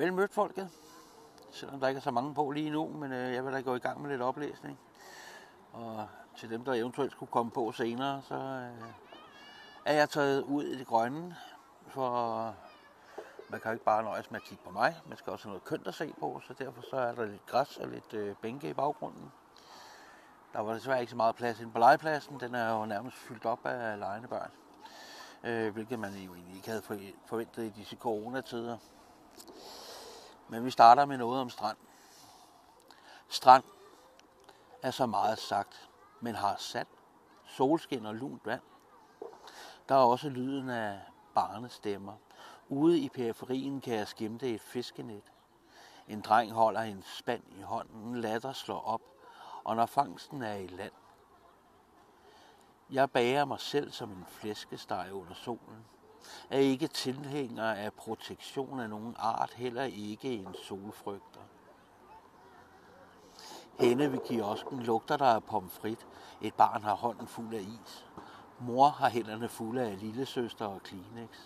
Vel mødt folket, selvom der ikke er så mange på lige nu, men øh, jeg vil da gå i gang med lidt oplæsning. Og til dem, der eventuelt skulle komme på senere, så øh, er jeg taget ud i det grønne, for man kan jo ikke bare nøjes med at kigge på mig, man skal også have noget kønt at se på, så derfor så er der lidt græs og lidt øh, bænke i baggrunden. Der var desværre ikke så meget plads inde på legepladsen, den er jo nærmest fyldt op af legende børn, øh, hvilket man jo egentlig ikke havde forventet i disse coronatider. Men vi starter med noget om strand. Strand er så meget sagt, men har sand, solskin og lunt vand. Der er også lyden af barnestemmer. Ude i periferien kan jeg skimte et fiskenet. En dreng holder en spand i hånden, latter slår op, og når fangsten er i land. Jeg bager mig selv som en flæskesteg under solen er ikke tilhænger af protektion af nogen art, heller ikke en solfrygter. Henne ved kiosken lugter der af pomfrit. Et barn har hånden fuld af is. Mor har hænderne fulde af lillesøster og Kleenex.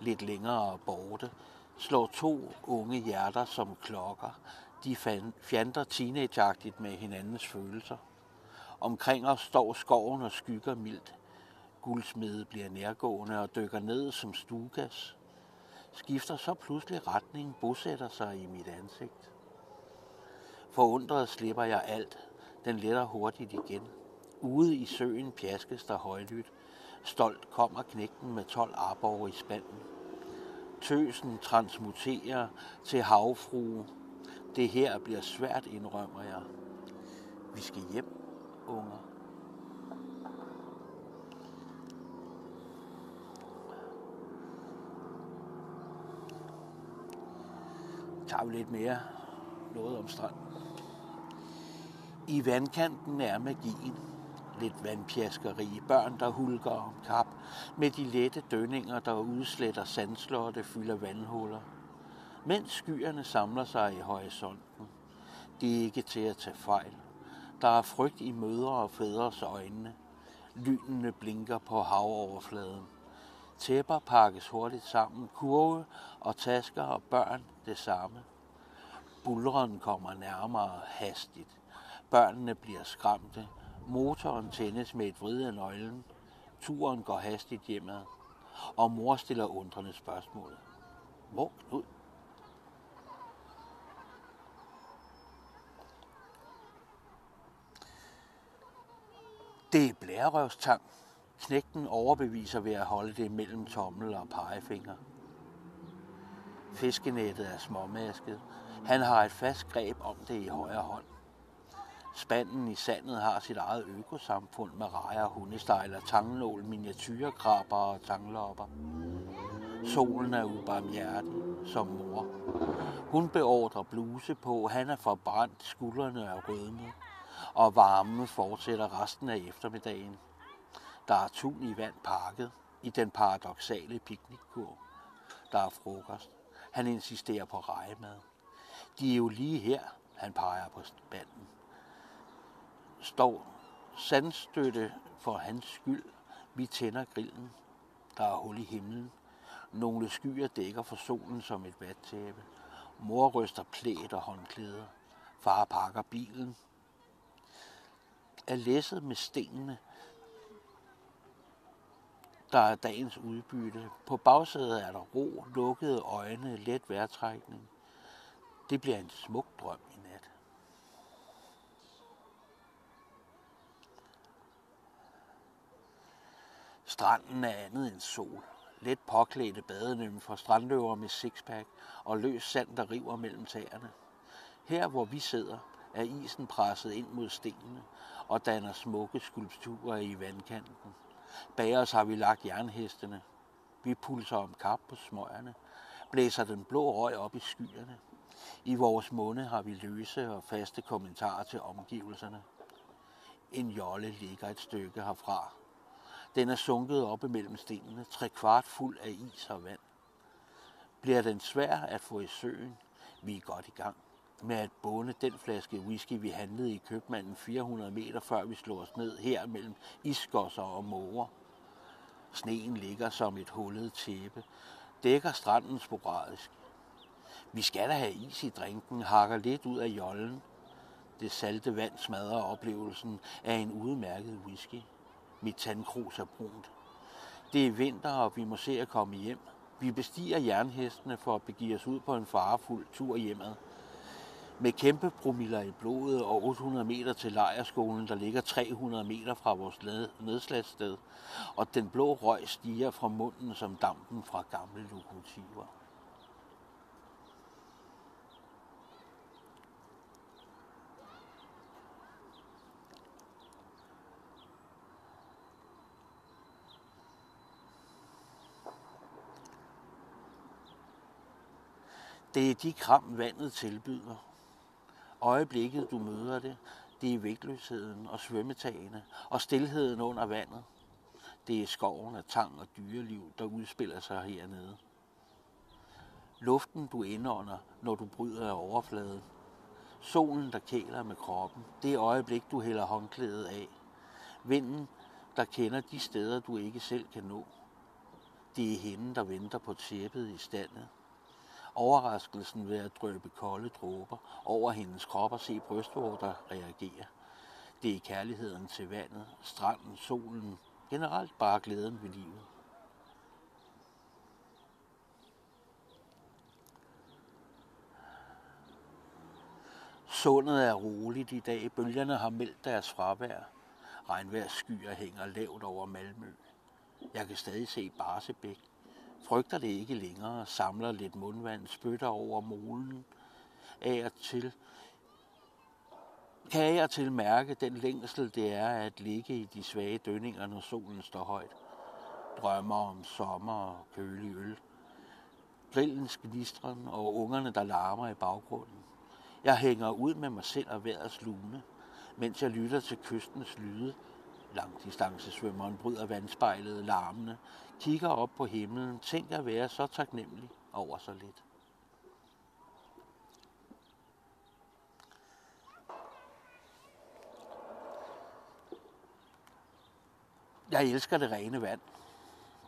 Lidt længere borte slår to unge hjerter som klokker. De fjander teenageagtigt med hinandens følelser. Omkring os står skoven og skygger mildt. Guldsmede bliver nærgående og dykker ned som stugas. Skifter så pludselig retning, bosætter sig i mit ansigt. Forundret slipper jeg alt. Den letter hurtigt igen. Ude i søen pjaskes der højlydt. Stolt kommer knægten med 12 arbor i spanden. Tøsen transmuterer til havfrue. Det her bliver svært, indrømmer jeg. Vi skal hjem, unger. Tager vi lidt mere noget om stranden. I vandkanten er magien. Lidt vandpjaskeri, børn, der hulker om kap, med de lette dønninger, der udsletter sandslotte, fylder vandhuller. Mens skyerne samler sig i horisonten. Det er ikke til at tage fejl. Der er frygt i mødre og fædres øjne. Lynene blinker på havoverfladen. Tæpper pakkes hurtigt sammen, kurve og tasker og børn det samme. Bulren kommer nærmere hastigt. Børnene bliver skræmte. Motoren tændes med et vrid af nøglen. Turen går hastigt hjemad. Og mor stiller undrende spørgsmål. Hvor Knud? Det er blærerøvstang. Knægten overbeviser ved at holde det mellem tommel og pegefinger. Fiskenettet er småmasket. Han har et fast greb om det i højre hånd. Spanden i sandet har sit eget økosamfund med rejer, hundestejler, tangnål, miniatyrkrabber og tanglopper. Solen er ubarmhjertig som mor. Hun beordrer bluse på, han er forbrændt, skuldrene er rødme, og varmen fortsætter resten af eftermiddagen. Der er tun i vand pakket i den paradoxale piknikkur. Der er frokost. Han insisterer på rejemad. De er jo lige her, han peger på spanden. Står sandstøtte for hans skyld. Vi tænder grillen. Der er hul i himlen. Nogle skyer dækker for solen som et vattæppe. Mor ryster plæt og håndklæder. Far pakker bilen. Er læsset med stenene der er dagens udbytte. På bagsædet er der ro, lukkede øjne, let vejrtrækning. Det bliver en smuk drøm i nat. Stranden er andet end sol. Let påklædte badenymfer, strandløver med sixpack og løs sand, der river mellem tæerne. Her, hvor vi sidder, er isen presset ind mod stenene og danner smukke skulpturer i vandkanten. Bag os har vi lagt jernhestene. Vi pulser om kap på smøgerne, blæser den blå røg op i skyerne. I vores munde har vi løse og faste kommentarer til omgivelserne. En jolle ligger et stykke herfra. Den er sunket op imellem stenene, tre kvart fuld af is og vand. Bliver den svær at få i søen? Vi er godt i gang med at bunde den flaske whisky, vi handlede i købmanden 400 meter før vi slog os ned her mellem iskosser og måger. Sneen ligger som et hullet tæppe, dækker stranden sporadisk. Vi skal da have is i drinken, hakker lidt ud af jollen. Det salte vand smadrer oplevelsen af en udmærket whisky. Mit tandkrus er brunt. Det er vinter, og vi må se at komme hjem. Vi bestiger jernhestene for at begive os ud på en farefuld tur hjemad. Med kæmpe promiller i blodet og 800 meter til lejerskolen, der ligger 300 meter fra vores nedslagssted, og den blå røg stiger fra munden som dampen fra gamle lokomotiver. Det er de kram, vandet tilbyder. Øjeblikket, du møder det, det er vægtløsheden og svømmetagene og stillheden under vandet. Det er skoven af tang og dyreliv, der udspiller sig hernede. Luften, du indånder, når du bryder af overfladen. Solen, der kæler med kroppen. Det øjeblik, du hælder håndklædet af. Vinden, der kender de steder, du ikke selv kan nå. Det er hende, der venter på tæppet i standet. Overraskelsen ved at drøbe kolde dråber over hendes krop og se brystvorter reagere. Det er kærligheden til vandet, stranden, solen, generelt bare glæden ved livet. Sundet er roligt i dag. Bølgerne har meldt deres fravær. Regnvejr skyer hænger lavt over Malmø. Jeg kan stadig se Barsebæk, frygter det ikke længere, samler lidt mundvand, spytter over molen, af og til, kan jeg til mærke den længsel, det er at ligge i de svage dønninger, når solen står højt. Drømmer om sommer og kølig øl. Grillens gnistren og ungerne, der larmer i baggrunden. Jeg hænger ud med mig selv og vejrets lune, mens jeg lytter til kystens lyde, Langdistancesvømmeren bryder vandspejlet larmende, kigger op på himlen, tænker at være så taknemmelig over så lidt. Jeg elsker det rene vand.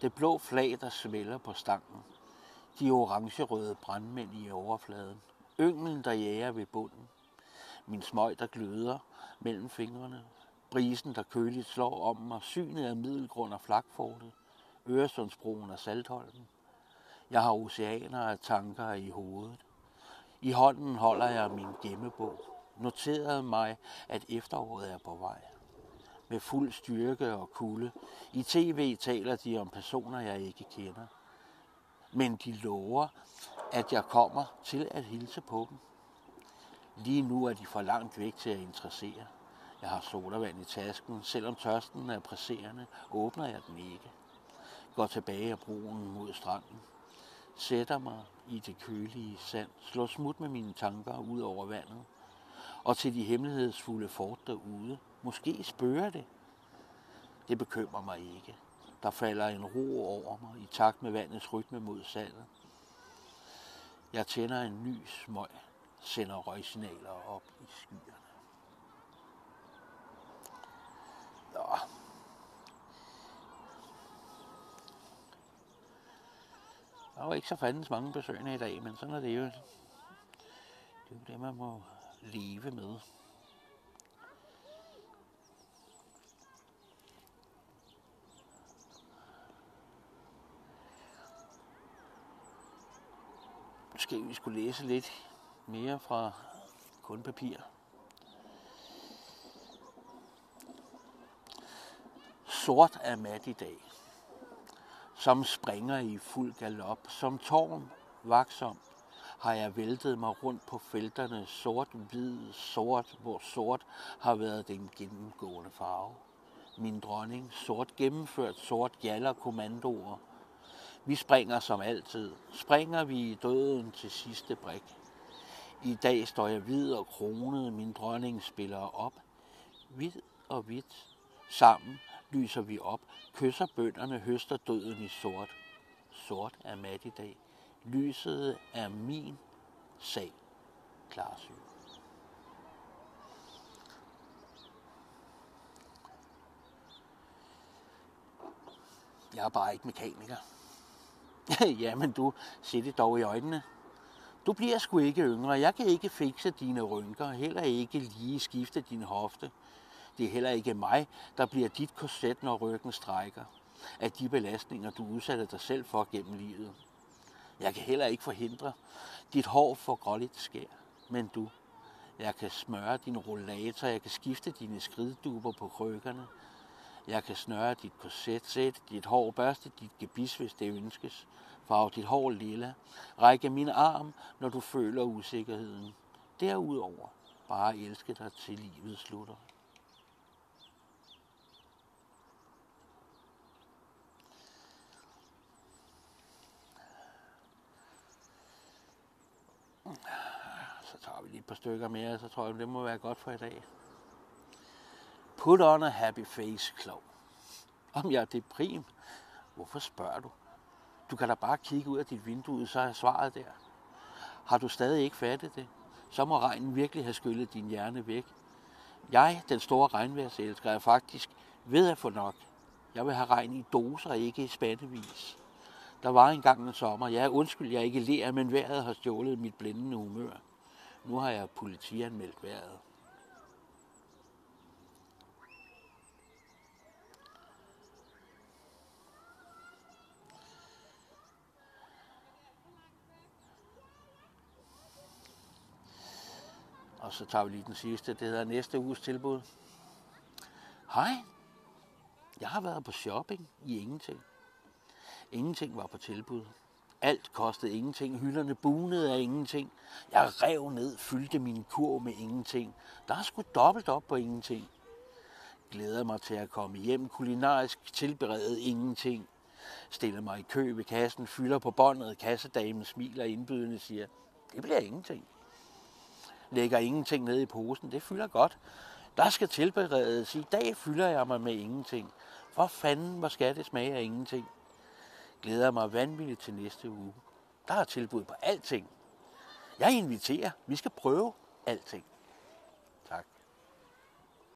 Det blå flag, der smælder på stangen. De orange-røde brandmænd i overfladen. Ynglen, der jager ved bunden. Min smøg, der gløder mellem fingrene brisen, der køligt slår om mig, synet af middelgrund og flakfortet, Øresundsbroen og Saltholmen. Jeg har oceaner af tanker i hovedet. I hånden holder jeg min gemmebog. Noterede mig, at efteråret er på vej. Med fuld styrke og kulde. I tv taler de om personer, jeg ikke kender. Men de lover, at jeg kommer til at hilse på dem. Lige nu er de for langt væk til at interessere. Jeg har sodavand i tasken. Selvom tørsten er presserende, åbner jeg den ikke. Går tilbage af broen mod stranden. Sætter mig i det kølige sand. Slår smut med mine tanker ud over vandet. Og til de hemmelighedsfulde fort derude. Måske spørger det. Det bekymrer mig ikke. Der falder en ro over mig i takt med vandets rytme mod sandet. Jeg tænder en ny smøg, sender røgsignaler op i skyerne. Nå. Der var ikke så fandens mange besøgende i dag, men sådan er det jo. Det er jo det, man må leve med. Måske vi skulle læse lidt mere fra kun papir. Sort er mat i dag, som springer i fuld galop, som tårn vaksom, har jeg væltet mig rundt på felterne sort, hvid, sort, hvor sort har været den gennemgående farve. Min dronning, sort gennemført, sort jaller kommandoer. Vi springer som altid. Springer vi i døden til sidste brik. I dag står jeg hvid og kronet, min dronning spiller op. Hvid og hvidt, sammen lyser vi op, kysser bønderne, høster døden i sort. Sort er mat i dag. Lyset er min sag. Klarsyn. Jeg er bare ikke mekaniker. Jamen du, se det dog i øjnene. Du bliver sgu ikke yngre. Jeg kan ikke fikse dine rynker, heller ikke lige skifte din hofte. Det er heller ikke mig, der bliver dit korset, når ryggen strækker. Af de belastninger, du udsatte dig selv for gennem livet. Jeg kan heller ikke forhindre dit hår for gråligt skær. Men du, jeg kan smøre din rollator, jeg kan skifte dine skridduber på krykkerne. Jeg kan snøre dit korset, sætte dit hår, børste dit gebis, hvis det ønskes. Farve dit hår lilla. Række min arm, når du føler usikkerheden. Derudover bare elske dig til livet slutter. Så tager vi lige et par stykker mere, så tror jeg, det må være godt for i dag. Put on a happy face, Klov. Om jeg er deprim? Hvorfor spørger du? Du kan da bare kigge ud af dit vindue, så er svaret der. Har du stadig ikke fattet det? Så må regnen virkelig have skyllet din hjerne væk. Jeg, den store regnværselsker, er faktisk ved at få nok. Jeg vil have regn i doser, ikke i spandevis. Der var engang en sommer. Ja, undskyld, jeg ikke ler, men vejret har stjålet mit blændende humør. Nu har jeg politianmeldt vejret. Og så tager vi lige den sidste. Det hedder næste uges tilbud. Hej. Jeg har været på shopping i ingenting. Ingenting var på tilbud. Alt kostede ingenting. Hylderne bunede af ingenting. Jeg rev ned, fyldte min kur med ingenting. Der er sgu dobbelt op på ingenting. Glæder mig til at komme hjem. Kulinarisk tilberedet ingenting. Stiller mig i kø ved kassen, fylder på båndet. Kassedamen smiler indbydende siger, det bliver ingenting lægger ingenting ned i posen. Det fylder godt. Der skal tilberedes. I dag fylder jeg mig med ingenting. Hvor fanden, hvor skal det smage af ingenting? Glæder mig vanvittigt til næste uge. Der er tilbud på alting. Jeg inviterer. Vi skal prøve alting.